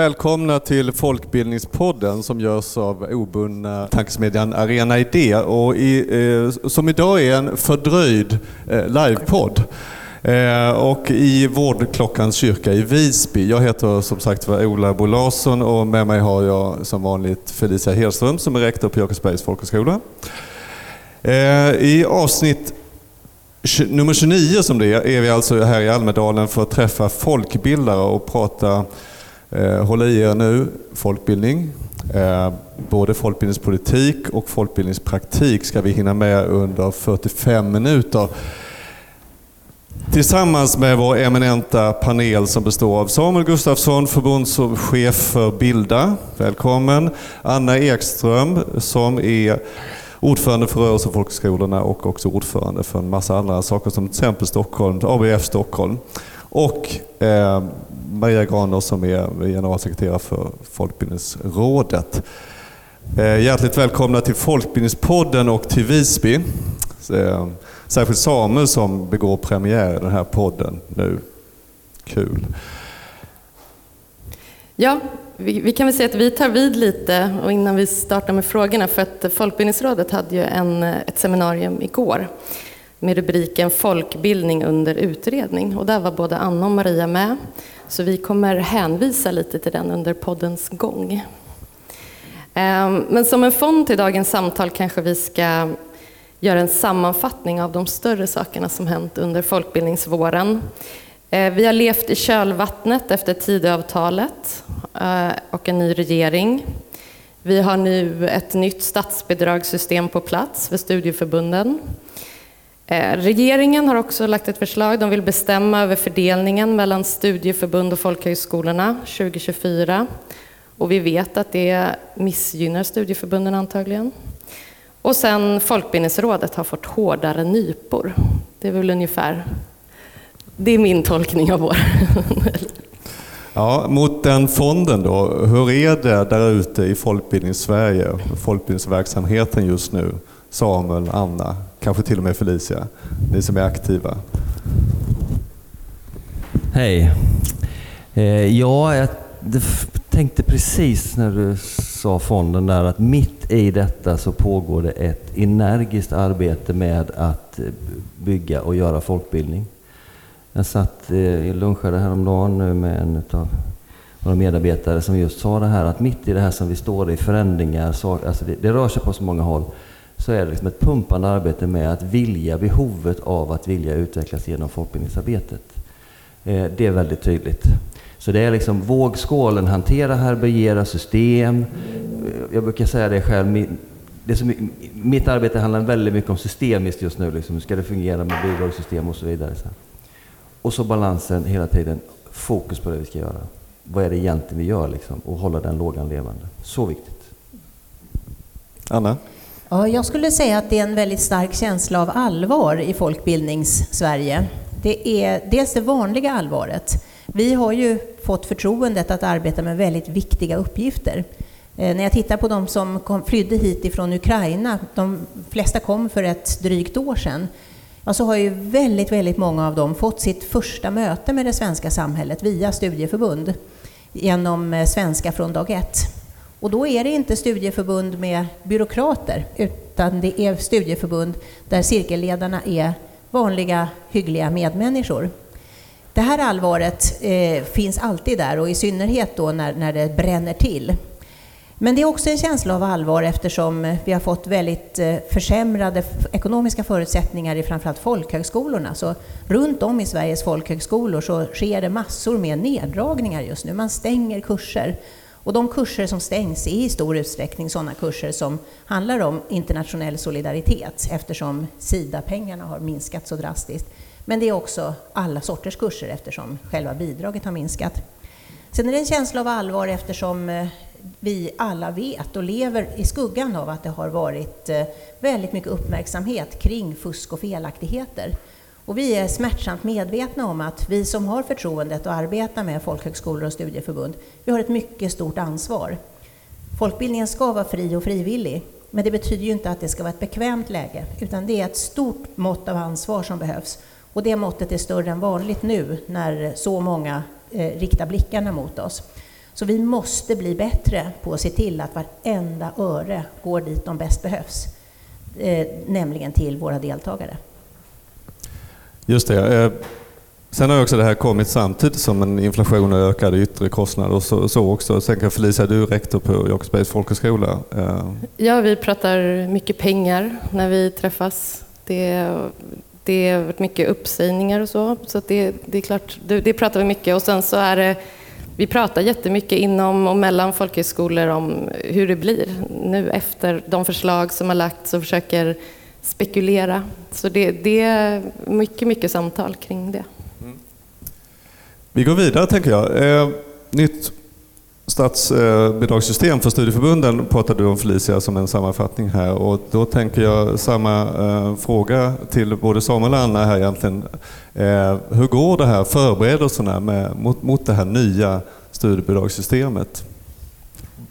Välkomna till Folkbildningspodden som görs av obundna tankesmedjan Arena Idé och i, eh, som idag är en fördröjd eh, livepodd. Eh, och i Vårdklockans kyrka i Visby. Jag heter som sagt var Ola Bo Larsson och med mig har jag som vanligt Felicia Hedström som är rektor på Jakobsbergs folkhögskola. Eh, I avsnitt nummer 29 som det är, är vi alltså här i Almedalen för att träffa folkbildare och prata, Eh, Håll i er nu, folkbildning. Eh, både folkbildningspolitik och folkbildningspraktik ska vi hinna med under 45 minuter. Tillsammans med vår eminenta panel som består av Samuel Gustafsson, förbundschef för Bilda. Välkommen. Anna Ekström som är ordförande för Rörelse och folkhögskolorna och också ordförande för en massa andra saker som till exempel Stockholm, ABF Stockholm. Och eh, Maria Graner som är generalsekreterare för Folkbildningsrådet. Eh, hjärtligt välkomna till Folkbildningspodden och till Visby. Eh, särskilt Samuel som begår premiär i den här podden nu. Kul. Ja, vi, vi, kan väl säga att vi tar vid lite och innan vi startar med frågorna för att Folkbildningsrådet hade ju en, ett seminarium igår med rubriken Folkbildning under utredning och där var både Anna och Maria med. Så vi kommer hänvisa lite till den under poddens gång. Ehm, men som en fond till dagens samtal kanske vi ska göra en sammanfattning av de större sakerna som hänt under folkbildningsvåren. Ehm, vi har levt i kölvattnet efter Tidöavtalet eh, och en ny regering. Vi har nu ett nytt statsbidragssystem på plats för studieförbunden. Eh, regeringen har också lagt ett förslag. De vill bestämma över fördelningen mellan studieförbund och folkhögskolorna 2024. Och vi vet att det missgynnar studieförbunden antagligen. Och sen Folkbildningsrådet har fått hårdare nypor. Det är väl ungefär det är min tolkning av vår. Ja, mot den fonden då, hur är det där ute i Folkbildningssverige, folkbildningsverksamheten just nu? Samuel, Anna, kanske till och med Felicia, ni som är aktiva. Hej. Eh, ja, jag tänkte precis när du sa fonden där att mitt i detta så pågår det ett energiskt arbete med att eh, bygga och göra folkbildning. Jag satt eh, i lunchade häromdagen nu med en av våra medarbetare som just sa det här att mitt i det här som vi står i, förändringar, alltså det, det rör sig på så många håll, så är det liksom ett pumpande arbete med att vilja, behovet av att vilja utvecklas genom folkbildningsarbetet. Eh, det är väldigt tydligt. Så det är liksom vågskålen, hantera, härbärgera system. Eh, jag brukar säga det själv, det som, mitt arbete handlar väldigt mycket om systemiskt just nu. Liksom. Hur ska det fungera med bidragssystem och så vidare. Så. Och så balansen hela tiden, fokus på det vi ska göra. Vad är det egentligen vi gör liksom? Och hålla den lågan levande. Så viktigt. Anna? Ja, jag skulle säga att det är en väldigt stark känsla av allvar i folkbildnings-Sverige. Det är dels det vanliga allvaret. Vi har ju fått förtroendet att arbeta med väldigt viktiga uppgifter. Eh, när jag tittar på de som kom, flydde hit ifrån Ukraina, de flesta kom för ett drygt år sedan, ja, så har ju väldigt, väldigt många av dem fått sitt första möte med det svenska samhället via studieförbund genom eh, Svenska från dag ett. Och då är det inte studieförbund med byråkrater, utan det är studieförbund där cirkelledarna är vanliga, hyggliga medmänniskor. Det här allvaret eh, finns alltid där och i synnerhet då när, när det bränner till. Men det är också en känsla av allvar eftersom vi har fått väldigt eh, försämrade ekonomiska förutsättningar i framförallt folkhögskolorna. Så runt om i Sveriges folkhögskolor så sker det massor med neddragningar just nu. Man stänger kurser. Och de kurser som stängs är i stor utsträckning sådana kurser som handlar om internationell solidaritet eftersom SIDA-pengarna har minskat så drastiskt. Men det är också alla sorters kurser eftersom själva bidraget har minskat. Sen är det en känsla av allvar eftersom eh, vi alla vet och lever i skuggan av att det har varit eh, väldigt mycket uppmärksamhet kring fusk och felaktigheter. Och vi är smärtsamt medvetna om att vi som har förtroendet att arbeta med folkhögskolor och studieförbund, vi har ett mycket stort ansvar. Folkbildningen ska vara fri och frivillig, men det betyder ju inte att det ska vara ett bekvämt läge, utan det är ett stort mått av ansvar som behövs. Och det måttet är större än vanligt nu när så många eh, riktar blickarna mot oss. Så vi måste bli bättre på att se till att varenda öre går dit de bäst behövs, eh, nämligen till våra deltagare. Just det. Eh, sen har också det här kommit samtidigt som en inflation och ökade yttre kostnader och så, så också. Sen kan Felicia, du är rektor på Jakobsbergs folkhögskola. Eh. Ja, vi pratar mycket pengar när vi träffas. Det, det har varit mycket uppsägningar och så, så det, det är klart, det, det pratar vi mycket. Och sen så är det, vi pratar jättemycket inom och mellan folkhögskolor om hur det blir nu efter de förslag som har lagts och försöker spekulera. Så det, det är mycket, mycket samtal kring det. Mm. Vi går vidare tänker jag. Eh, nytt statsbidragssystem för studieförbunden pratade du om Felicia som en sammanfattning här och då tänker jag samma eh, fråga till både Samuel och Anna här egentligen. Eh, hur går det här förberedelserna med, mot, mot det här nya studiebidragssystemet?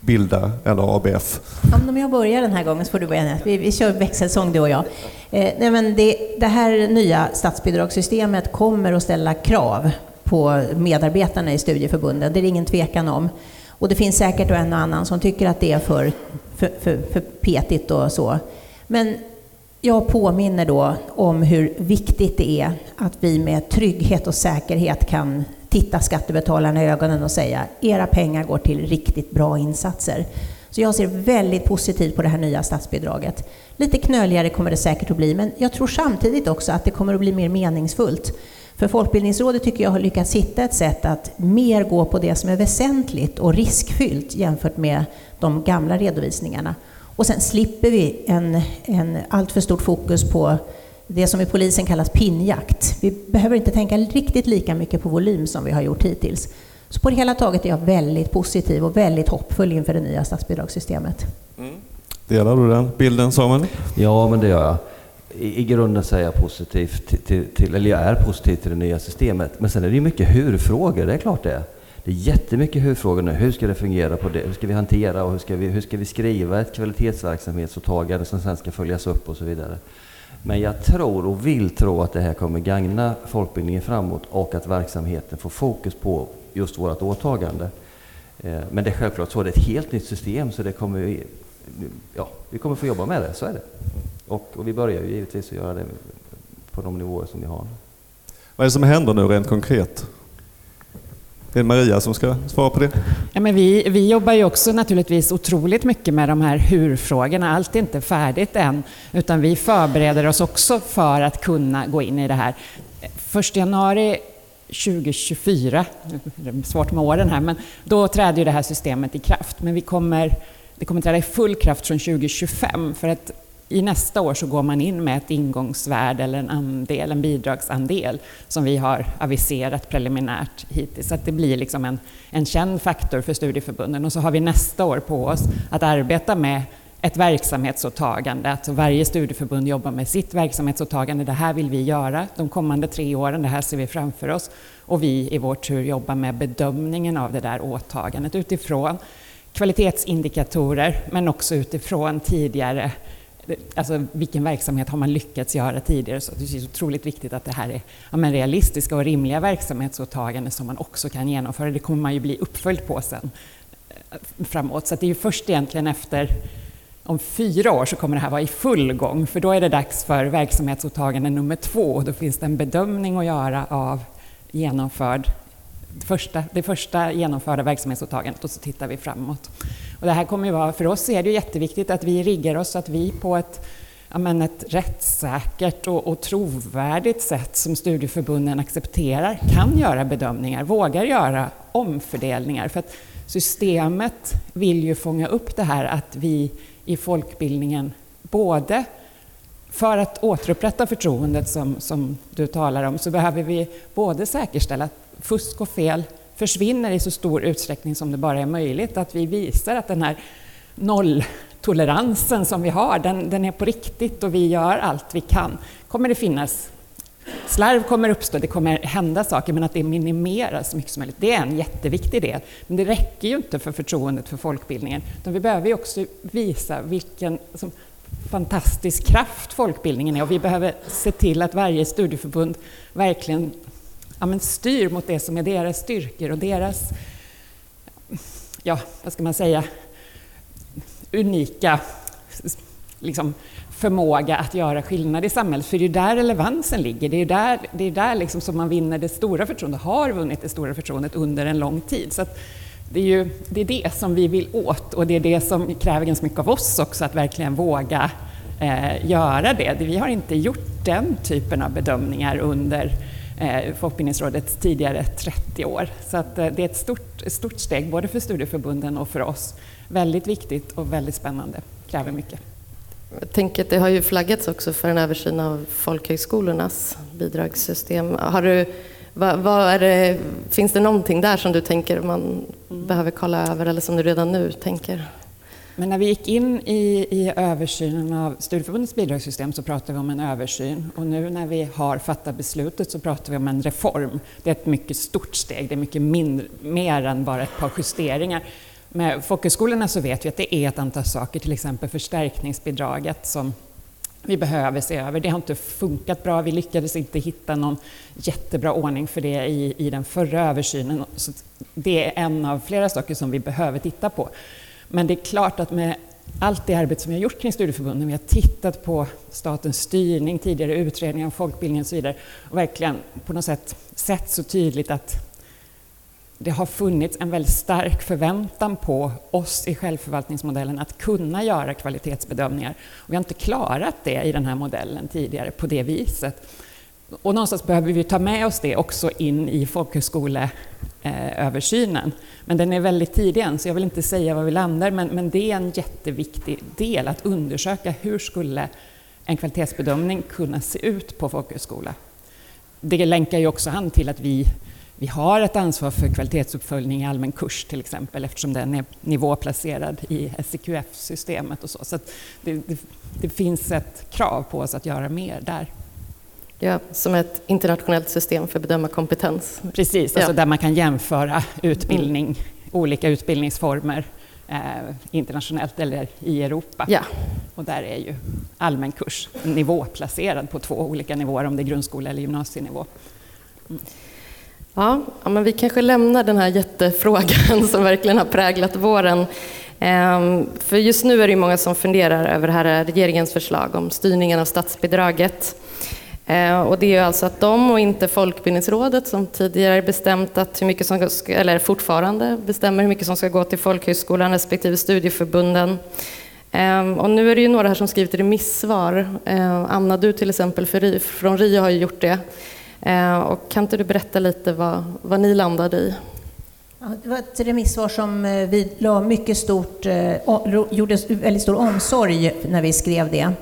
Bilda eller ABF? Ja, men om jag börjar den här gången så får du börja. Vi, vi kör växelsång du och jag. Eh, nej, men det, det här nya statsbidragssystemet kommer att ställa krav på medarbetarna i studieförbunden, det är det ingen tvekan om. Och det finns säkert en och annan som tycker att det är för, för, för, för petigt och så. Men jag påminner då om hur viktigt det är att vi med trygghet och säkerhet kan titta skattebetalarna i ögonen och säga era pengar går till riktigt bra insatser. Så jag ser väldigt positivt på det här nya statsbidraget. Lite knöligare kommer det säkert att bli, men jag tror samtidigt också att det kommer att bli mer meningsfullt. För Folkbildningsrådet tycker jag har lyckats hitta ett sätt att mer gå på det som är väsentligt och riskfyllt jämfört med de gamla redovisningarna. Och sen slipper vi en, en alltför stort fokus på det som i polisen kallas pinnjakt. Vi behöver inte tänka riktigt lika mycket på volym som vi har gjort hittills. Så på det hela taget är jag väldigt positiv och väldigt hoppfull inför det nya statsbidragssystemet. Mm. Delar du den bilden Samuel? Ja, men det gör jag. I, i grunden är jag positiv till, till, till, eller jag är positiv till det nya systemet. Men sen är det ju mycket hur-frågor, det är klart det är. Det är jättemycket hur-frågor nu. Hur ska det fungera? På det? Hur ska vi hantera och hur ska vi, hur ska vi skriva ett kvalitetsverksamhetsåtagande som sen ska följas upp och så vidare. Men jag tror och vill tro att det här kommer gagna folkbildningen framåt och att verksamheten får fokus på just vårt åtagande. Eh, men det är självklart så, det är ett helt nytt system så det kommer vi, ja, vi kommer få jobba med det, så är det. Och, och vi börjar ju givetvis att göra det på de nivåer som vi har. Vad är det som händer nu rent konkret? Det är Maria som ska svara på det. Ja, men vi, vi jobbar ju också naturligtvis otroligt mycket med de här hur-frågorna. Allt är inte färdigt än, utan vi förbereder oss också för att kunna gå in i det här. 1 januari 2024, det är svårt med åren här, men då träder ju det här systemet i kraft. Men vi kommer, det kommer träda i full kraft från 2025, för att i nästa år så går man in med ett ingångsvärde eller en andel, en bidragsandel som vi har aviserat preliminärt hittills. Så att det blir liksom en, en känd faktor för studieförbunden. Och så har vi nästa år på oss att arbeta med ett verksamhetsåtagande. Att varje studieförbund jobbar med sitt verksamhetsåtagande. Det här vill vi göra de kommande tre åren. Det här ser vi framför oss. Och vi i vår tur jobbar med bedömningen av det där åtagandet utifrån kvalitetsindikatorer men också utifrån tidigare Alltså vilken verksamhet har man lyckats göra tidigare? Så det är otroligt viktigt att det här är ja, men realistiska och rimliga verksamhetsåtaganden som man också kan genomföra. Det kommer man ju bli uppföljd på sen eh, framåt. Så det är ju först egentligen efter om fyra år så kommer det här vara i full gång, för då är det dags för verksamhetsåtagande nummer två och då finns det en bedömning att göra av genomförd det första, det första genomförda verksamhetsåtagandet och så tittar vi framåt. Och det här kommer ju vara, för oss är det ju jätteviktigt att vi riggar oss så att vi på ett, men ett rättssäkert och, och trovärdigt sätt som studieförbunden accepterar kan göra bedömningar, vågar göra omfördelningar. För att systemet vill ju fånga upp det här att vi i folkbildningen både för att återupprätta förtroendet som, som du talar om så behöver vi både säkerställa att fusk och fel försvinner i så stor utsträckning som det bara är möjligt. Att vi visar att den här nolltoleransen som vi har, den, den är på riktigt och vi gör allt vi kan. kommer det finnas Slarv kommer uppstå, det kommer hända saker, men att det minimeras så mycket som möjligt. Det är en jätteviktig del. Men det räcker ju inte för förtroendet för folkbildningen. Utan vi behöver ju också visa vilken som, fantastisk kraft folkbildningen är och vi behöver se till att varje studieförbund verkligen ja, men styr mot det som är deras styrkor och deras ja, vad ska man säga, unika liksom, förmåga att göra skillnad i samhället. För det är där relevansen ligger. Det är där, det är där liksom som man vinner det stora förtroendet, har vunnit det stora förtroendet under en lång tid. Så det är ju det, är det som vi vill åt och det är det som kräver ganska mycket av oss också, att verkligen våga eh, göra det. Vi har inte gjort den typen av bedömningar under Folkbildningsrådets tidigare 30 år. Så att, eh, det är ett stort, stort steg både för studieförbunden och för oss. Väldigt viktigt och väldigt spännande. Kräver mycket. Jag tänker att det har ju flaggats också för en översyn av folkhögskolornas bidragssystem. Har du, vad, vad det, finns det någonting där som du tänker man mm. behöver kolla över eller som du redan nu tänker? Men när vi gick in i, i översynen av Studieförbundets bidragssystem så pratade vi om en översyn och nu när vi har fattat beslutet så pratar vi om en reform. Det är ett mycket stort steg, det är mycket mindre, mer än bara ett par justeringar. Med folkhögskolorna så vet vi att det är ett antal saker, till exempel förstärkningsbidraget som vi behöver se över. Det har inte funkat bra, vi lyckades inte hitta någon jättebra ordning för det i, i den förra översynen. Så det är en av flera saker som vi behöver titta på. Men det är klart att med allt det arbete som vi har gjort kring studieförbunden, vi har tittat på statens styrning, tidigare utredningar om folkbildning och så vidare, och verkligen på något sätt sett så tydligt att det har funnits en väldigt stark förväntan på oss i självförvaltningsmodellen att kunna göra kvalitetsbedömningar. Och vi har inte klarat det i den här modellen tidigare på det viset. Och någonstans behöver vi ta med oss det också in i folkhögskoleöversynen. Men den är väldigt tidig än, så jag vill inte säga var vi landar, men, men det är en jätteviktig del att undersöka hur skulle en kvalitetsbedömning kunna se ut på folkhögskola. Det länkar ju också an till att vi vi har ett ansvar för kvalitetsuppföljning i allmän kurs till exempel eftersom den är nivåplacerad i SEQF-systemet och så. Så det, det, det, finns ett krav på oss att göra mer där. Ja, som ett internationellt system för att bedöma kompetens. Precis, alltså där man kan jämföra utbildning, mm. olika utbildningsformer eh, internationellt eller i Europa. Ja. Och där är ju allmän kurs nivåplacerad på två olika nivåer, om det är grundskola eller gymnasienivå. Mm. Ja, ja, men vi kanske lämnar den här jättefrågan som verkligen har präglat våren. Ehm, för just nu är det många som funderar över det här regeringens förslag om styrningen av statsbidraget. Eh, och det är alltså att de och inte Folkbildningsrådet som tidigare bestämt att hur mycket som ska, eller fortfarande bestämmer hur mycket som ska gå till folkhögskolan respektive studieförbunden. Ehm, och nu är det ju några här som skrivit remissvar. Ehm, Anna, du till exempel från RIO har ju gjort det. Ehm, och kan inte du berätta lite vad, vad ni landade i? Ja, det var ett remissvar som eh, vi la mycket stort, eh, gjorde väldigt stor omsorg när vi skrev det.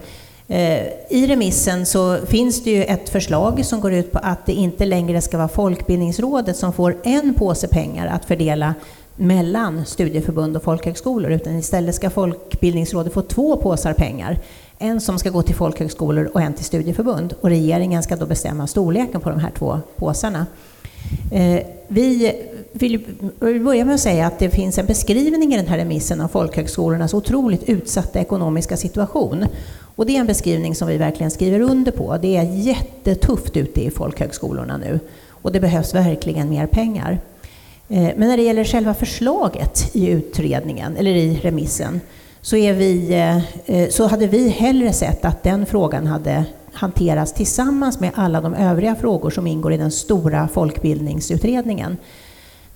Eh, I remissen så finns det ju ett förslag som går ut på att det inte längre ska vara Folkbildningsrådet som får en påse pengar att fördela mellan studieförbund och folkhögskolor, utan istället ska Folkbildningsrådet få två påsar pengar. En som ska gå till folkhögskolor och en till studieförbund. Och regeringen ska då bestämma storleken på de här två påsarna. Eh, vi vill börja med att säga att det finns en beskrivning i den här remissen av folkhögskolornas otroligt utsatta ekonomiska situation. Och det är en beskrivning som vi verkligen skriver under på. Det är jättetufft ute i folkhögskolorna nu och det behövs verkligen mer pengar. Eh, men när det gäller själva förslaget i utredningen, eller i remissen, så, är vi, eh, eh, så hade vi hellre sett att den frågan hade hanterats tillsammans med alla de övriga frågor som ingår i den stora folkbildningsutredningen.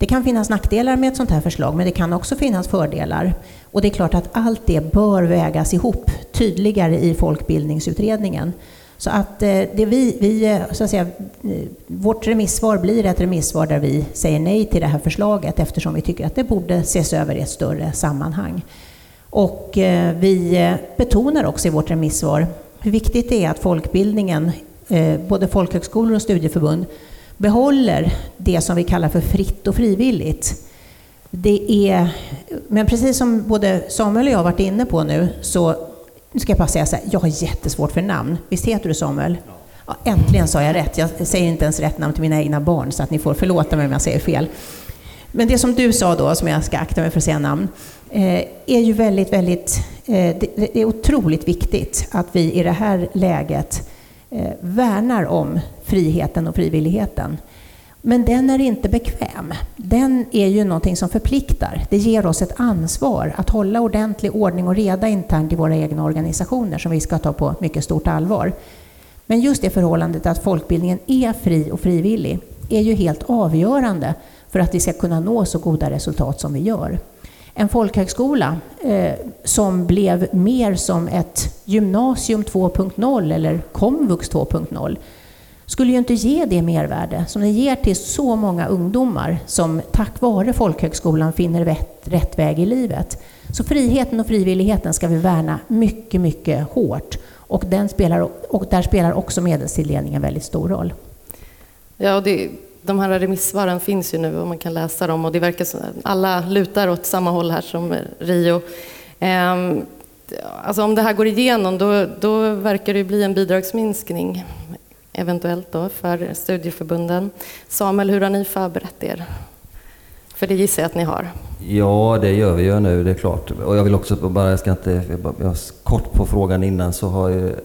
Det kan finnas nackdelar med ett sånt här förslag, men det kan också finnas fördelar. Och det är klart att allt det bör vägas ihop tydligare i folkbildningsutredningen. Så att eh, det vi, vi, eh, så att säga, eh, vårt remissvar blir ett remissvar där vi säger nej till det här förslaget eftersom vi tycker att det borde ses över i ett större sammanhang. Och vi betonar också i vårt remissvar hur viktigt det är att folkbildningen, både folkhögskolor och studieförbund, behåller det som vi kallar för fritt och frivilligt. Det är, men precis som både Samuel och jag har varit inne på nu, så nu ska jag bara säga så här, jag har jättesvårt för namn. Visst heter du Samuel? Ja, äntligen sa jag rätt. Jag säger inte ens rätt namn till mina egna barn, så att ni får förlåta mig om jag säger fel. Men det som du sa då, som jag ska akta mig för att säga namn, Eh, är ju väldigt, väldigt... Eh, det är otroligt viktigt att vi i det här läget eh, värnar om friheten och frivilligheten. Men den är inte bekväm. Den är ju någonting som förpliktar. Det ger oss ett ansvar att hålla ordentlig ordning och reda internt i våra egna organisationer som vi ska ta på mycket stort allvar. Men just det förhållandet att folkbildningen är fri och frivillig är ju helt avgörande för att vi ska kunna nå så goda resultat som vi gör. En folkhögskola eh, som blev mer som ett gymnasium 2.0 eller komvux 2.0 skulle ju inte ge det mervärde som det ger till så många ungdomar som tack vare folkhögskolan finner rätt, rätt väg i livet. Så friheten och frivilligheten ska vi värna mycket, mycket hårt. Och, den spelar, och där spelar också medelstilldelningen väldigt stor roll. Ja, och det, de här remissvaren finns ju nu och man kan läsa dem och det verkar som alla lutar åt samma håll här som Rio. Ehm, alltså om det här går igenom då, då verkar det bli en bidragsminskning eventuellt då för studieförbunden. Samuel, hur har ni förberett er? För det gissar jag att ni har. Ja, det gör vi ju nu, det är klart. Och jag vill också bara, jag ska inte, jag bara, kort på frågan innan så har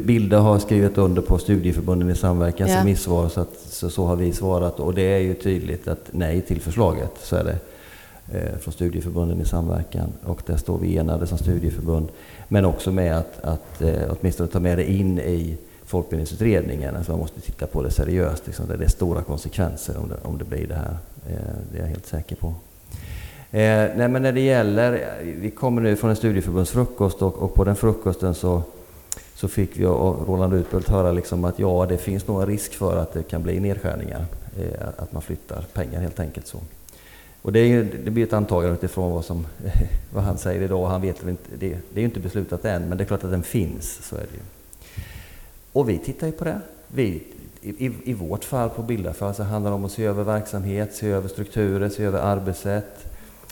Bilda har skrivit under på studieförbunden i samverkans yeah. remissvar så, att, så, så, har vi svarat och det är ju tydligt att nej till förslaget, så är det. Eh, från studieförbunden i samverkan och där står vi enade som studieförbund. Men också med att, att eh, åtminstone ta med det in i folkbildningsutredningen. Alltså man måste titta på det seriöst. Liksom. Det är stora konsekvenser om det, om det blir det här. Eh, det är jag helt säker på. Eh, nej, men när det gäller, eh, vi kommer nu från en studieförbundsfrukost och, och på den frukosten så, så fick vi och Roland Utbult höra liksom att ja, det finns nog en risk för att det kan bli nedskärningar. Eh, att man flyttar pengar helt enkelt. så. Och det, är, det blir ett antagande utifrån vad, som, vad han säger idag. Han vet inte, det, det är ju inte beslutat än, men det är klart att den finns. Så är det ju. Och vi tittar ju på det. Vi, i, I vårt fall på Bildarfall så handlar det om att se över verksamhet, se över strukturer, se över arbetssätt,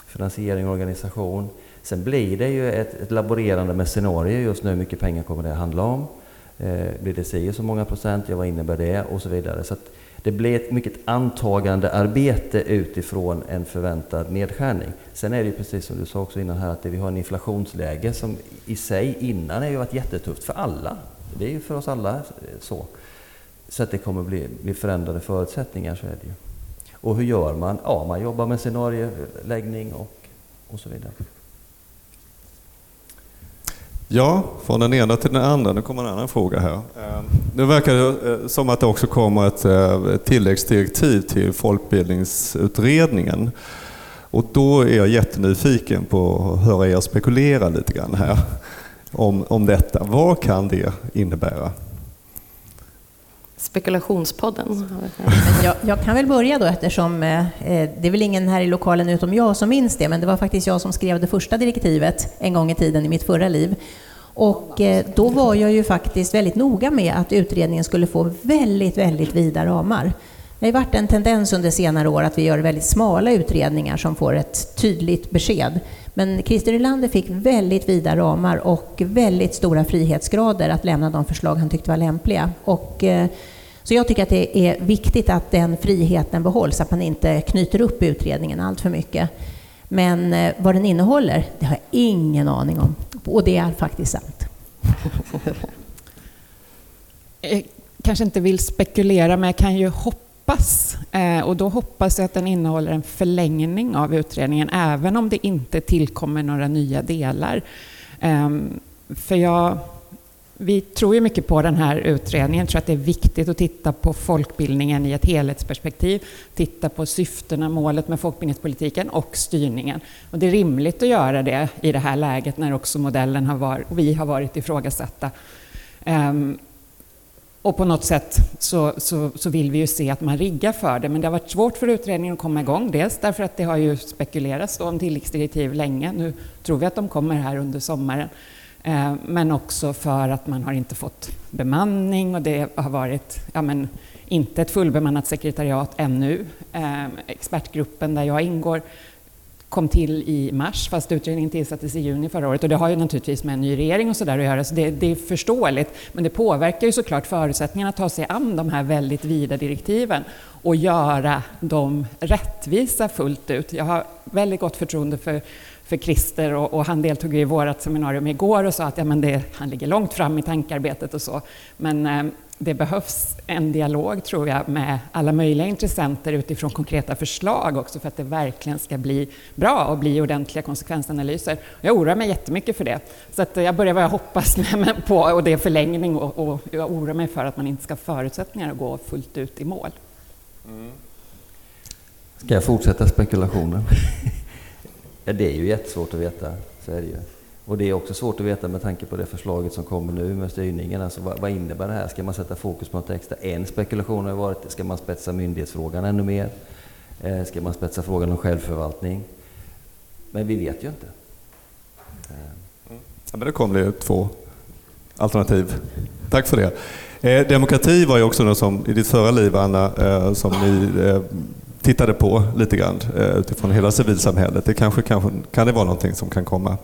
finansiering och organisation. Sen blir det ju ett, ett laborerande med scenarier just nu. Hur mycket pengar kommer det att handla om? Eh, blir det si så många procent? Ja, vad innebär det? Och så vidare. Så det blir ett mycket antagande arbete utifrån en förväntad nedskärning. Sen är det ju precis som du sa också innan här att vi har en inflationsläge som i sig innan har ju varit jättetufft för alla. Det är ju för oss alla så. Så att det kommer bli, bli förändrade förutsättningar, så är det ju. Och hur gör man? Ja, man jobbar med scenarieläggning och, och så vidare. Ja, från den ena till den andra. Nu kommer en annan fråga här. Ehm, nu verkar det eh, som att det också kommer eh, ett tilläggsdirektiv till folkbildningsutredningen. Och då är jag jättenyfiken på att höra er spekulera lite grann här om, om detta. Vad kan det innebära? Spekulationspodden. Jag, jag, kan väl börja då eftersom eh, eh, det är väl ingen här i lokalen utom jag som minns det, men det var faktiskt jag som skrev det första direktivet en gång i tiden i mitt förra liv. Och eh, då var jag ju faktiskt väldigt noga med att utredningen skulle få väldigt, väldigt vida ramar. Det har varit en tendens under senare år att vi gör väldigt smala utredningar som får ett tydligt besked. Men Christer Nylander fick väldigt vida ramar och väldigt stora frihetsgrader att lämna de förslag han tyckte var lämpliga. Och, eh, så jag tycker att det är viktigt att den friheten behålls, att man inte knyter upp utredningen allt för mycket. Men eh, vad den innehåller, det har jag ingen aning om. Och det är faktiskt sant. Jag eh, kanske inte vill spekulera, men jag kan ju hoppas hoppas. Eh, och då hoppas jag att den innehåller en förlängning av utredningen, även om det inte tillkommer några nya delar. Ehm, för jag, vi tror ju mycket på den här utredningen, tror att det är viktigt att titta på folkbildningen i ett helhetsperspektiv, titta på syftena, målet med folkbildningspolitiken och styrningen. Och det är rimligt att göra det i det här läget när också modellen har varit, och vi har varit ifrågasatta. Ehm, och på något sätt så, så, så, vill vi ju se att man riggar för det, men det har varit svårt för utredningen att komma igång. Dels därför att det har ju spekulerats om tilläggsdirektiv länge. Nu tror vi att de kommer här under sommaren. Eh, men också för att man har inte fått bemanning och det har varit ja, men, inte ett fullbemannat sekretariat ännu. Eh, expertgruppen där jag ingår kom till i mars, fast utredningen tillsattes i juni förra året. Och det har ju naturligtvis med en ny regering och sådär att göra, så det, det, är förståeligt. Men det påverkar ju såklart förutsättningarna att ta sig an de här väldigt vida direktiven och göra dem rättvisa fullt ut. Jag har väldigt gott förtroende för för Christer och, och han deltog i vårt seminarium igår och sa att ja, men det, han ligger långt fram i tankearbetet och så. Men eh, det behövs en dialog, tror jag, med alla möjliga intressenter utifrån konkreta förslag också för att det verkligen ska bli bra och bli ordentliga konsekvensanalyser. Jag oroar mig jättemycket för det. Så att jag börjar vad jag hoppas på, och det är förlängning, och, och jag oroar mig för att man inte ska ha förutsättningar att gå fullt ut i mål. Mm. Ska jag fortsätta spekulationen? ja, det är ju jättesvårt att veta, så är det ju. Och det är också svårt att veta med tanke på det förslaget som kommer nu med styrningen. Alltså vad, vad innebär det här? Ska man sätta fokus på något extra? En spekulation har varit, ska man spetsa myndighetsfrågan ännu mer? Eh, ska man spetsa frågan om självförvaltning? Men vi vet ju inte. Eh. Ja, men det kom det två alternativ. Tack för det. Eh, demokrati var ju också något som i ditt förra liv, Anna, eh, som ni eh, tittade på lite grann eh, utifrån hela civilsamhället. Det kanske, kanske, kan det vara någonting som kan komma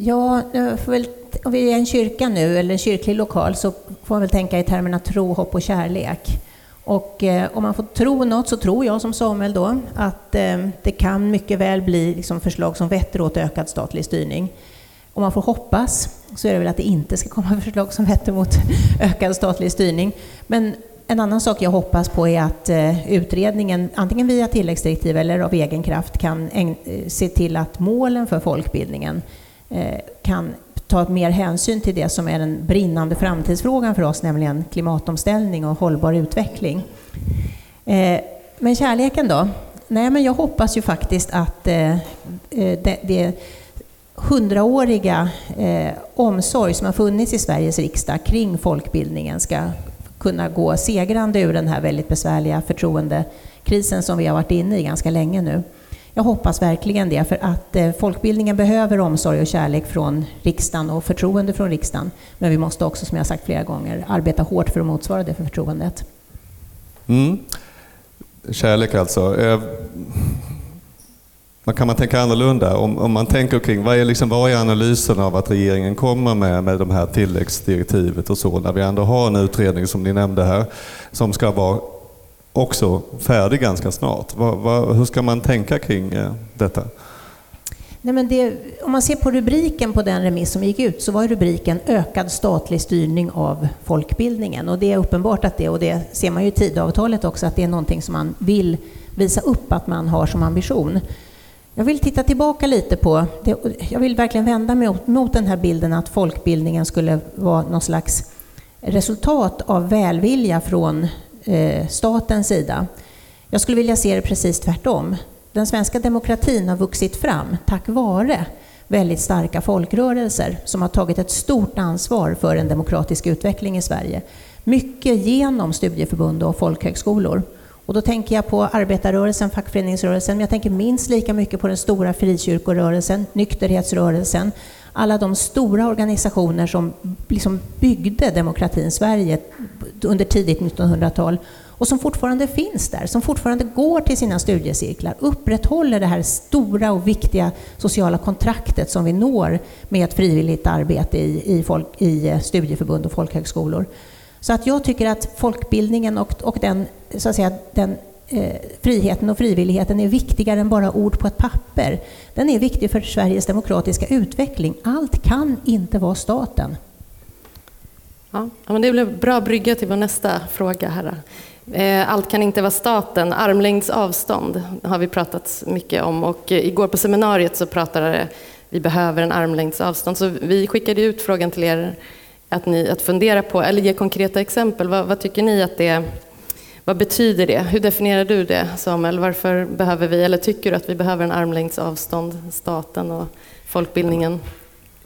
Ja, eh, väl, om vi är en kyrka nu, eller en kyrklig lokal, så får man väl tänka i termerna tro, hopp och kärlek. Och eh, om man får tro något så tror jag som Samuel då att eh, det kan mycket väl bli liksom, förslag som vetter åt ökad statlig styrning. Om man får hoppas så är det väl att det inte ska komma förslag som vetter mot ökad statlig styrning. Men en annan sak jag hoppas på är att eh, utredningen, antingen via tilläggsdirektiv eller av egen kraft, kan eh, se till att målen för folkbildningen Eh, kan ta mer hänsyn till det som är den brinnande framtidsfrågan för oss, nämligen klimatomställning och hållbar utveckling. Eh, men kärleken då? Nej, men jag hoppas ju faktiskt att eh, det, det hundraåriga omsorg som har funnits i Sveriges riksdag kring folkbildningen ska kunna gå segrande ur den här väldigt besvärliga förtroendekrisen som vi har varit inne i ganska länge nu. Jag hoppas verkligen det, för att eh, folkbildningen behöver omsorg och kärlek från riksdagen och förtroende från riksdagen. Men vi måste också, som jag sagt flera gånger, arbeta hårt för att motsvara det för förtroendet. Mm. Kärlek alltså. Eh, vad kan man tänka annorlunda? Om, om man tänker kring vad är, liksom, vad är analysen av att regeringen kommer med, med de här tilläggsdirektivet och så, när vi ändå har en utredning som ni nämnde här, som ska vara också färdig ganska snart. Va, va, hur ska man tänka kring eh, detta? Nej, men det, om man ser på rubriken på den remiss som gick ut så var rubriken Ökad statlig styrning av folkbildningen. Och det är uppenbart att det, och det ser man ju i Tidöavtalet också, att det är någonting som man vill visa upp att man har som ambition. Jag vill titta tillbaka lite på, det, jag vill verkligen vända mig mot, mot den här bilden att folkbildningen skulle vara någon slags resultat av välvilja från Eh, statens sida. Jag skulle vilja se det precis tvärtom. Den svenska demokratin har vuxit fram tack vare väldigt starka folkrörelser som har tagit ett stort ansvar för en demokratisk utveckling i Sverige. Mycket genom studieförbund och folkhögskolor. Och då tänker jag på arbetarrörelsen, fackföreningsrörelsen, men jag tänker minst lika mycket på den stora frikyrkorörelsen, nykterhetsrörelsen, alla de stora organisationer som liksom byggde demokratin Sverige under tidigt 1900-tal och som fortfarande finns där, som fortfarande går till sina studiecirklar, upprätthåller det här stora och viktiga sociala kontraktet som vi når med ett frivilligt arbete i, i, folk, i eh, studieförbund och folkhögskolor. Så att jag tycker att folkbildningen och, och den, så att säga, den Eh, friheten och frivilligheten är viktigare än bara ord på ett papper. Den är viktig för Sveriges demokratiska utveckling. Allt kan inte vara staten. Ja, men det blir en bra brygga till vår nästa fråga. Här. Eh, allt kan inte vara staten. Armlängds avstånd har vi pratat mycket om och eh, igår på seminariet så pratade vi behöver en armlängds avstånd. Så vi skickade ut frågan till er att, ni, att fundera på, eller ge konkreta exempel. Vad, vad tycker ni att det vad betyder det? Hur definierar du det, Samuel? Varför behöver vi, eller tycker du att vi behöver en armlängds avstånd, staten och folkbildningen?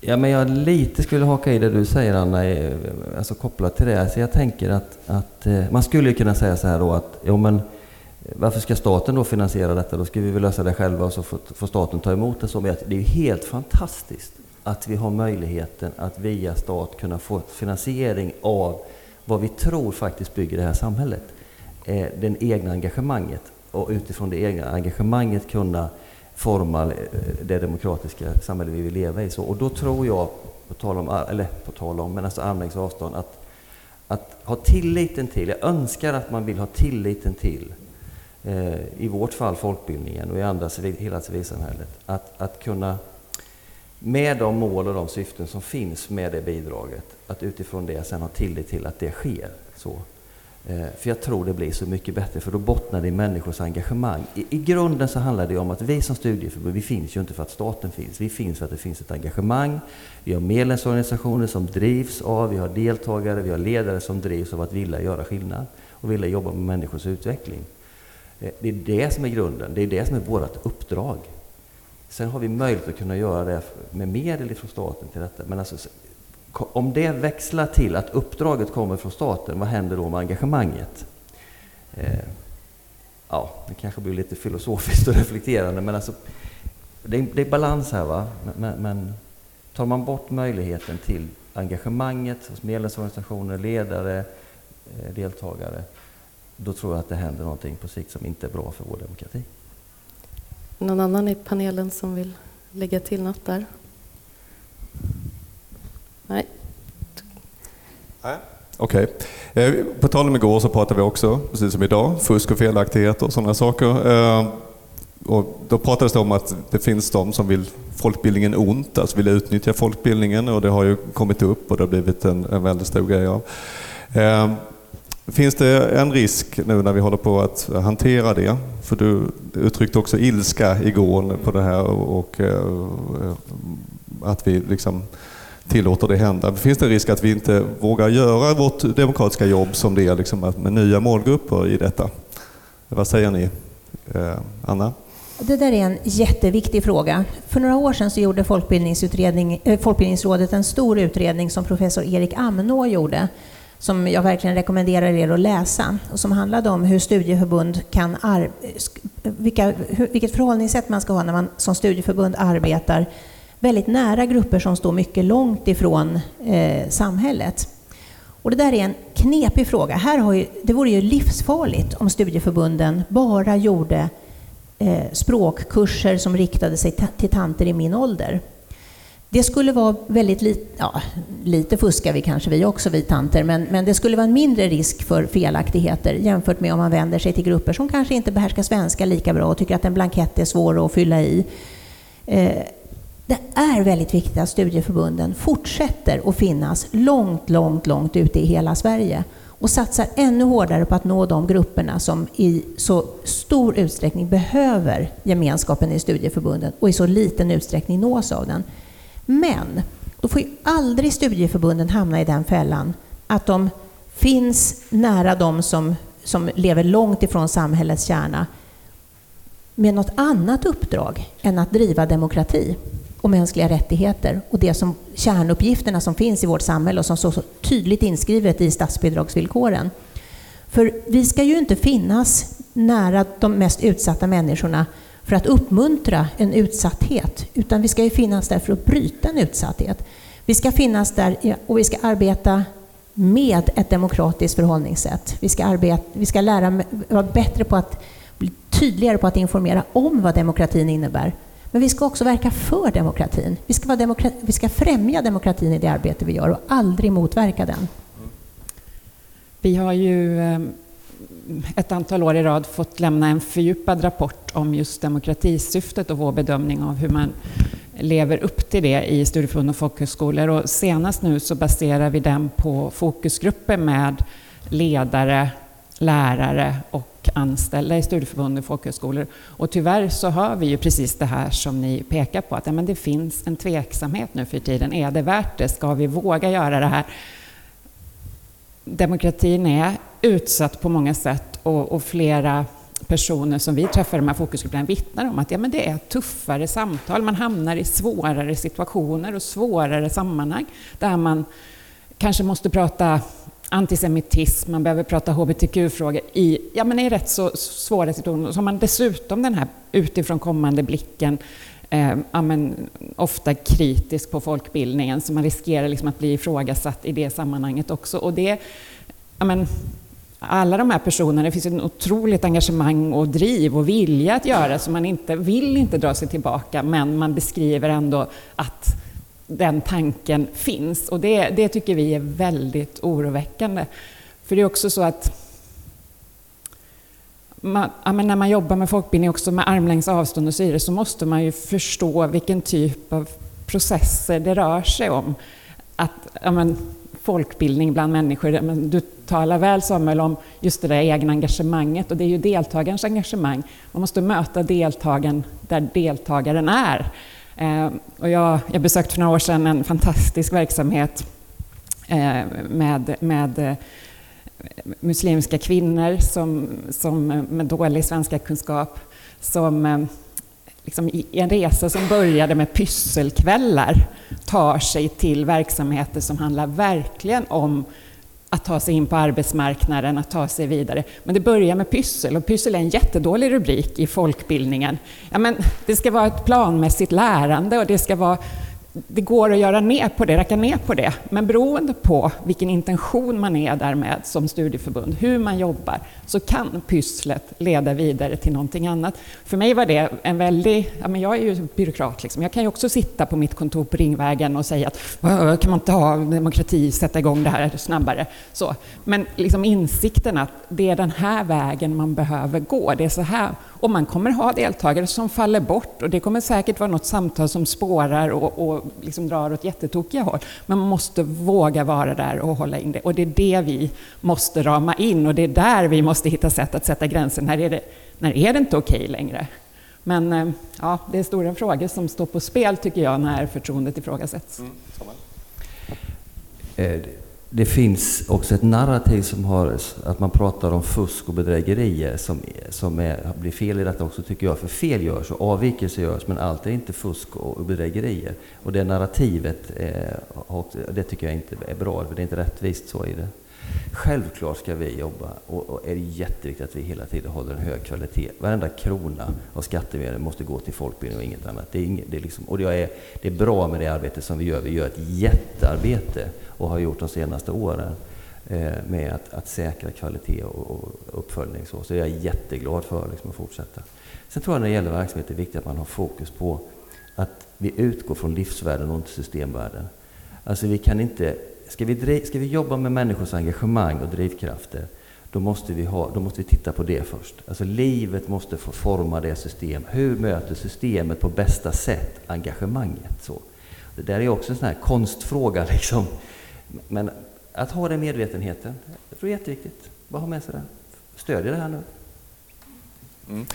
Ja, men jag lite skulle haka i det du säger Anna, alltså kopplat till det. Så jag tänker att, att eh, man skulle kunna säga så här då att, jo men varför ska staten då finansiera detta? Då ska vi väl lösa det själva och så får, får staten ta emot det. Så det är ju helt fantastiskt att vi har möjligheten att via stat kunna få finansiering av vad vi tror faktiskt bygger det här samhället eh, det egna engagemanget och utifrån det egna engagemanget kunna forma eh, det demokratiska samhälle vi vill leva i. Så, och då tror jag, på tal om, eller på tal om, men alltså armlängds avstånd, att, att ha tilliten till, jag önskar att man vill ha tilliten till, eh, i vårt fall folkbildningen och i andra hela civilsamhället, att, att kunna med de mål och de syften som finns med det bidraget, att utifrån det sen ha tillit till att det sker. Så. Eh, för jag tror det blir så mycket bättre, för då bottnar det i människors engagemang. I, I, grunden så handlar det om att vi som studieförbund, vi finns ju inte för att staten finns. Vi finns för att det finns ett engagemang. Vi har medlemsorganisationer som drivs av, vi har deltagare, vi har ledare som drivs av att vilja göra skillnad och vilja jobba med människors utveckling. Eh, det är det som är grunden, det är det som är vårt uppdrag. Sen har vi möjlighet att kunna göra det med medel från staten till detta. Men alltså, om det växlar till att uppdraget kommer från staten, vad händer då med engagemanget? Eh, ja, det kanske blir lite filosofiskt och reflekterande, men alltså, det, är, det är balans här. Va? Men, men tar man bort möjligheten till engagemanget hos medlemsorganisationer, ledare, eh, deltagare, då tror jag att det händer någonting på sikt som inte är bra för vår demokrati. Någon annan i panelen som vill lägga till något där? Nej. Okej. Okay. Eh, på tal om igår så pratade vi också, precis som idag, fusk och felaktigheter och sådana saker. Eh, och då pratades det om att det finns de som vill folkbildningen ont, alltså vill utnyttja folkbildningen och det har ju kommit upp och det har blivit en, en väldigt stor grej av. Eh, finns det en risk nu när vi håller på att hantera det? För du uttryckte också ilska igår på det här och, att vi liksom tillåter det hända. Finns det risk att vi inte vågar göra vårt demokratiska jobb som det är liksom, med nya målgrupper i detta? Vad säger ni? Eh, Anna? Det där är en jätteviktig fråga. För några år sedan så gjorde äh, Folkbildningsrådet en stor utredning som professor Erik Amnå gjorde, som jag verkligen rekommenderar er att läsa, och som handlade om hur studieförbund kan vilka, vilket förhållningssätt man ska ha när man som studieförbund arbetar väldigt nära grupper som står mycket långt ifrån eh, samhället. Och det där är en knepig fråga. Här har ju, det vore ju livsfarligt om studieförbunden bara gjorde eh, språkkurser som riktade sig till tanter i min ålder. Det skulle vara väldigt lite, ja, lite fuskar vi kanske vi också, vi tanter, men, men det skulle vara en mindre risk för felaktigheter jämfört med om man vänder sig till grupper som kanske inte behärskar svenska lika bra och tycker att en blankett är svår att fylla i. Eh, det är väldigt viktigt att studieförbunden fortsätter att finnas långt, långt, långt ute i hela Sverige och satsar ännu hårdare på att nå de grupperna som i så stor utsträckning behöver gemenskapen i studieförbunden och i så liten utsträckning nås av den. Men då får ju aldrig studieförbunden hamna i den fällan att de finns nära de som, som lever långt ifrån samhällets kärna med något annat uppdrag än att driva demokrati och mänskliga rättigheter och det som kärnuppgifterna som finns i vårt samhälle och som står så tydligt inskrivet i statsbidragsvillkoren. För vi ska ju inte finnas nära de mest utsatta människorna för att uppmuntra en utsatthet, utan vi ska ju finnas där för att bryta en utsatthet. Vi ska finnas där och vi ska arbeta med ett demokratiskt förhållningssätt. Vi ska, arbeta, vi ska lära vara bättre på att bli tydligare på att informera om vad demokratin innebär men vi ska också verka för demokratin. Vi ska, vara demokra vi ska främja demokratin i det arbete vi gör och aldrig motverka den. Vi har ju ehm, ett antal år i rad fått lämna en fördjupad rapport om just demokratisyftet och vår bedömning av hur man lever upp till det i studieförbund och folkhögskolor. Och senast nu så baserar vi den på fokusgrupper med ledare, lärare och anställda i studieförbund och folkhögskolor. Och tyvärr så hör vi ju precis det här som ni pekar på, att ja, men det finns en tveksamhet nu för tiden. Är det värt det? Ska vi våga göra det här? Demokratin är utsatt på många sätt och, och flera personer som vi träffar i de här fokusgrupperna vittnar om att ja, men det är tuffare samtal. Man hamnar i svårare situationer och svårare sammanhang där man kanske måste prata antisemitism, man behöver prata hbtq-frågor i, ja, men i rätt så svåra situationer. Så har man dessutom den här utifrån kommande blicken, eh, ja, men, ofta kritisk på folkbildningen, så man riskerar liksom att bli ifrågasatt i det sammanhanget också. Och det, ja, men, alla de här personerna, det finns ett otroligt engagemang och driv och vilja att göra, så man inte, vill inte dra sig tillbaka, men man beskriver ändå att den tanken finns. Och det, det tycker vi är väldigt oroväckande. För det är också så att man, ja, när man jobbar med folkbildning också med armlängds avstånd och så vidare så måste man ju förstå vilken typ av processer det rör sig om. Att ja, men, folkbildning bland människor, du talar väl Samuel om just det där egna engagemanget och det är ju deltagarens engagemang. Man måste möta deltagaren där deltagaren är. Eh, och jag, jag besökte för några år sedan en fantastisk verksamhet eh, med, med eh, muslimska kvinnor som, som eh, med dålig svenska kunskap som eh, liksom i en resa som började med pysselkvällar tar sig till verksamheter som handlar verkligen om att ta sig in på arbetsmarknaden, att ta sig vidare. Men det börjar med pyssel och pyssel är en jättedålig rubrik i folkbildningen. Ja, men det ska vara ett planmässigt lärande och det ska vara det går att göra ner på det, räcka ner på det, men beroende på vilken intention man är där med som studieförbund, hur man jobbar, så kan pysslet leda vidare till någonting annat. För mig var det en väldig... Ja, men jag är ju byråkrat, liksom. jag kan ju också sitta på mitt kontor på Ringvägen och säga att kan man inte ha demokrati, sätta igång det här snabbare? Så. Men liksom insikten att det är den här vägen man behöver gå, det är så här och man kommer ha deltagare som faller bort och det kommer säkert vara något samtal som spårar och, och liksom drar åt jättetokiga håll. Men man måste våga vara där och hålla in det. Och det är det vi måste rama in och det är där vi måste hitta sätt att sätta gränsen. När är det, när är det inte okej okay längre? Men eh, ja, det är stora frågor som står på spel tycker jag när förtroendet ifrågasätts. Mm det finns också ett narrativ som har att man pratar om fusk och bedrägerier som, som är, blir fel i detta också tycker jag. För fel görs och avvikelser görs men allt är inte fusk och bedrägerier. Och det narrativet är, det tycker jag inte är bra för det är inte rättvist så i det. Självklart ska vi jobba och, och är det jätteviktigt att vi hela tiden håller en hög kvalitet. Varenda krona av skattemedel måste gå till folkbildning och inget annat. Det är, inget, det är liksom, och det är, det är bra med det arbete som vi gör. Vi gör ett jättearbete och har gjort de senaste åren eh, med att, att säkra kvalitet och, och uppföljning. Så, så det är jag jätteglad för liksom, att fortsätta. Sen tror jag när det gäller verksamhet är det viktigt att man har fokus på att vi utgår från livsvärden och inte systemvärden. Alltså vi kan inte, ska vi, ska vi jobba med människors engagemang och drivkrafter då måste, vi ha, då måste vi titta på det först. Alltså livet måste få forma det system. Hur möter systemet på bästa sätt engagemanget? Så. Det där är också en sån här konstfråga. Liksom. Men att ha den medvetenheten, jag tror det är jätteviktigt. Bara ha med sig den. Stödja det här nu. Mm.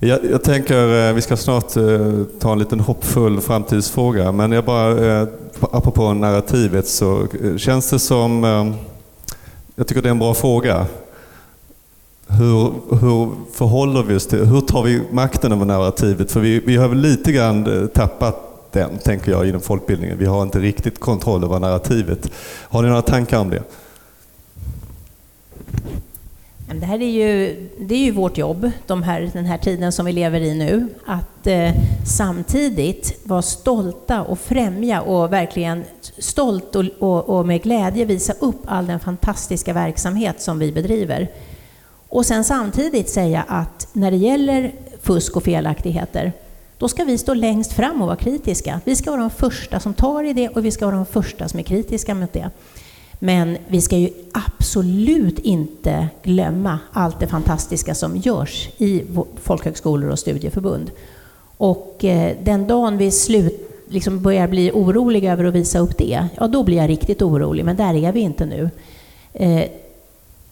Jag, jag, tänker, eh, vi ska snart eh, ta en liten hoppfull framtidsfråga, men jag bara, eh, apropå narrativet så känns det som, jag tycker det är en bra fråga. Hur, hur förhåller vi oss till, hur tar vi makten över narrativet? För vi, vi har väl lite grann tappat den, tänker jag, inom folkbildningen. Vi har inte riktigt kontroll över narrativet. Har ni några tankar om det? Det här är ju, det är ju vårt jobb, de här, den här tiden som vi lever i nu, att eh, samtidigt vara stolta och främja och verkligen stolt och, och, och, med glädje visa upp all den fantastiska verksamhet som vi bedriver. Och sen samtidigt säga att när det gäller fusk och felaktigheter, då ska vi stå längst fram och vara kritiska. Vi ska vara de första som tar i det och vi ska vara de första som är kritiska mot det. Men vi ska ju absolut inte glömma allt det fantastiska som görs i folkhögskolor och studieförbund. Och eh, den dagen vi slut, liksom börjar bli oroliga över att visa upp det, ja då blir jag riktigt orolig, men där är vi inte nu. Eh,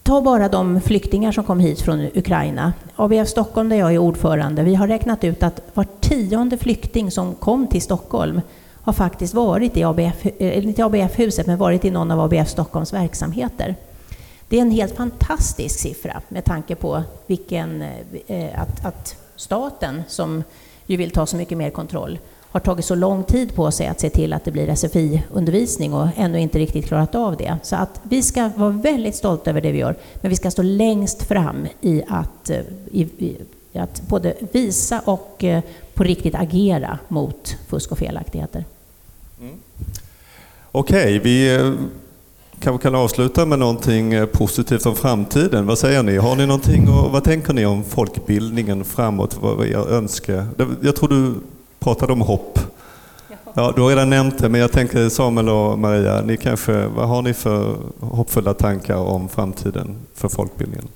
Ta bara de flyktingar som kom hit från Ukraina. ABF Stockholm, där jag är ordförande, vi har räknat ut att var tionde flykting som kom till Stockholm har faktiskt varit i ABF, eh, inte ABF-huset, men varit i någon av ABF Stockholms verksamheter. Det är en helt fantastisk siffra med tanke på vilken, eh, eh, att, att staten, som ju vill ta så mycket mer kontroll, har tagit så lång tid på sig att se till att det blir SFI-undervisning och ännu inte riktigt klarat av det. Så att vi ska vara väldigt stolta över det vi gör, men vi ska stå längst fram i att, i, i, att både visa och på riktigt agera mot fusk och felaktigheter. Okej, okay, vi eh, kanske kan avsluta med någonting positivt om framtiden. Vad säger ni? Har ni någonting och vad tänker ni om folkbildningen framåt? Vad är er önske? Jag tror du pratade om hopp. Ja, du har redan nämnt det, men jag tänker Samuel och Maria, ni kanske, vad har ni för hoppfulla tankar om framtiden för folkbildningen?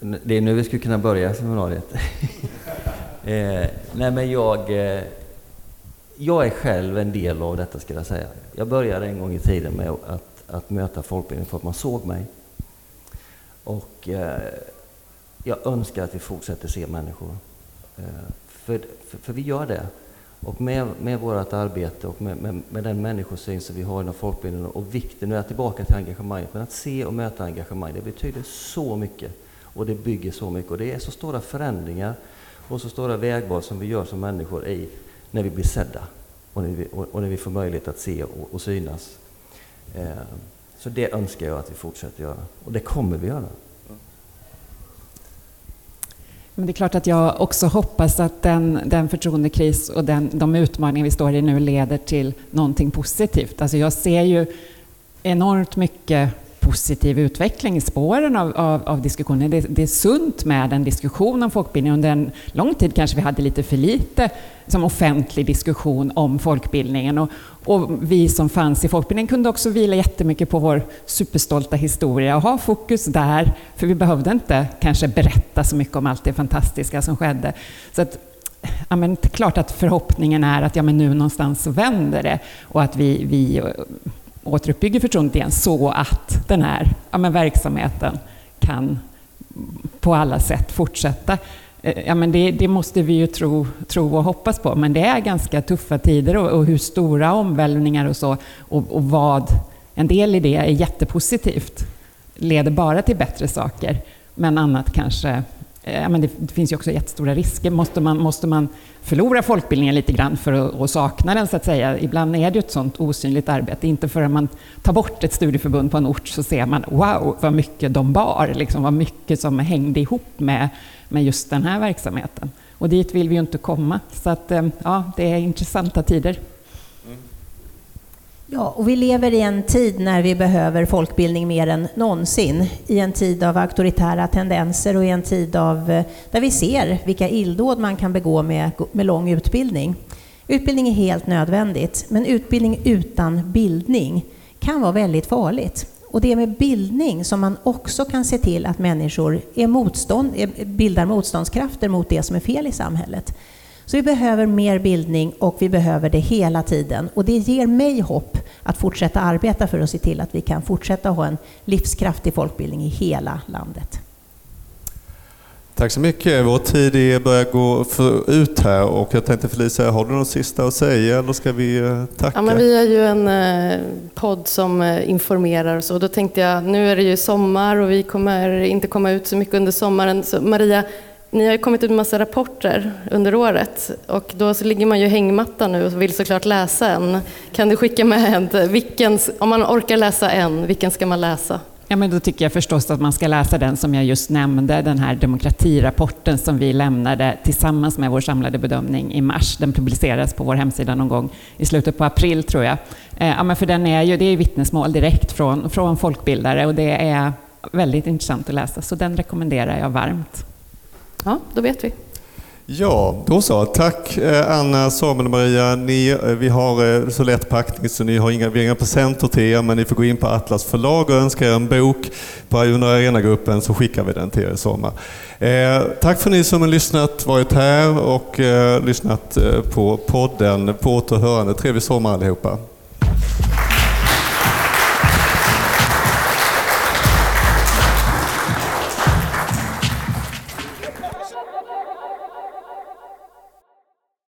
Det är nu vi skulle kunna börja seminariet. eh, nej men jag, eh, jag är själv en del av detta ska jag säga. Jag började en gång i tiden med att, att möta folkbildning för att man såg mig. Och eh, jag önskar att vi fortsätter se människor. Eh, för, för, för, vi gör det. Och med, med vårt arbete och med, med, med, den människosyn som vi har inom folkbildningen och vikten, nu är jag tillbaka till engagemanget, men att se och möta engagemang, det betyder så mycket. Och det bygger så mycket. Och det är så stora förändringar och så stora vägval som vi gör som människor i när vi blir sedda och när vi, och, och när vi får möjlighet att se och, och synas. Eh, så det önskar jag att vi fortsätter göra. Och det kommer vi göra. Men det är klart att jag också hoppas att den, den förtroendekris och den, de utmaningar vi står i nu leder till någonting positivt. Alltså jag ser ju enormt mycket positiv utveckling i spåren av, av, av diskussionen. Det, det, är sunt med en diskussion om folkbildning. Under en lång tid kanske vi hade lite för lite som offentlig diskussion om folkbildningen. Och, och vi som fanns i folkbildningen kunde också vila jättemycket på vår superstolta historia och ha fokus där, för vi behövde inte kanske berätta så mycket om allt det fantastiska som skedde. Så att, ja, men, klart att förhoppningen är att ja, men nu någonstans så vänder det och att vi, vi återuppbygger förtroendet igen så att den här ja, men verksamheten kan på alla sätt fortsätta. Eh, ja, men det, det, måste vi ju tro, tro och hoppas på, men det är ganska tuffa tider och, och hur stora omvälvningar och så och, och, vad, en del i det är jättepositivt, leder bara till bättre saker, men annat kanske Eh, men det, det, finns ju också jättestora risker. Måste man, måste man förlora folkbildningen lite grann för att, och sakna den, så att säga? Ibland är det ju ett sånt osynligt arbete. Inte förrän man tar bort ett studieförbund på en ort så ser man wow, vad mycket de bar, liksom, vad mycket som hängde ihop med, med just den här verksamheten. Och dit vill vi ju inte komma. Så att, eh, ja, det är intressanta tider. Ja, och vi lever i en tid när vi behöver folkbildning mer än någonsin. I en tid av auktoritära tendenser och i en tid av, eh, där vi ser vilka illdåd man kan begå med, med lång utbildning. Utbildning är helt nödvändigt, men utbildning utan bildning kan vara väldigt farligt. Och det är med bildning som man också kan se till att människor är motstånd, bildar motståndskrafter mot det som är fel i samhället. Så vi behöver mer bildning och vi behöver det hela tiden. Och det ger mig hopp att fortsätta arbeta för att se till att vi kan fortsätta ha en livskraftig folkbildning i hela landet. Tack så mycket. Vår tid börjar gå ut här och jag tänkte Felicia, har du något sista att säga eller ska vi eh, tacka? Ja, men vi är ju en eh, podd som eh, informerar och då tänkte jag, nu är det ju sommar och vi kommer inte komma ut så mycket under sommaren. Så Maria, ni har ju kommit ut med massa rapporter under året och då så ligger man ju hängmatta nu och vill såklart läsa en. Kan du skicka med en, vilken, om man orkar läsa en, vilken ska man läsa? Ja, men då tycker jag förstås att man ska läsa den som jag just nämnde, den här demokratirapporten som vi lämnade tillsammans med vår samlade bedömning i mars. Den publiceras på vår hemsida någon gång i slutet på april tror jag. Eh, ja, men för den är ju, det är vittnesmål direkt från, från folkbildare och det är väldigt intressant att läsa, så den rekommenderar jag varmt. Ja, då vet vi. Ja, då så. Tack eh, Anna, Samuel och Maria. Ni, eh, vi har eh, så lätt packning så ni har inga, vi har inga presenter till er, men ni får gå in på Atlas förlag och önska er en bok på under Arena-gruppen så skickar vi den till er i sommar. Eh, tack för ni som har lyssnat, varit här och eh, lyssnat på podden. På återhörande. Trevlig sommar allihopa.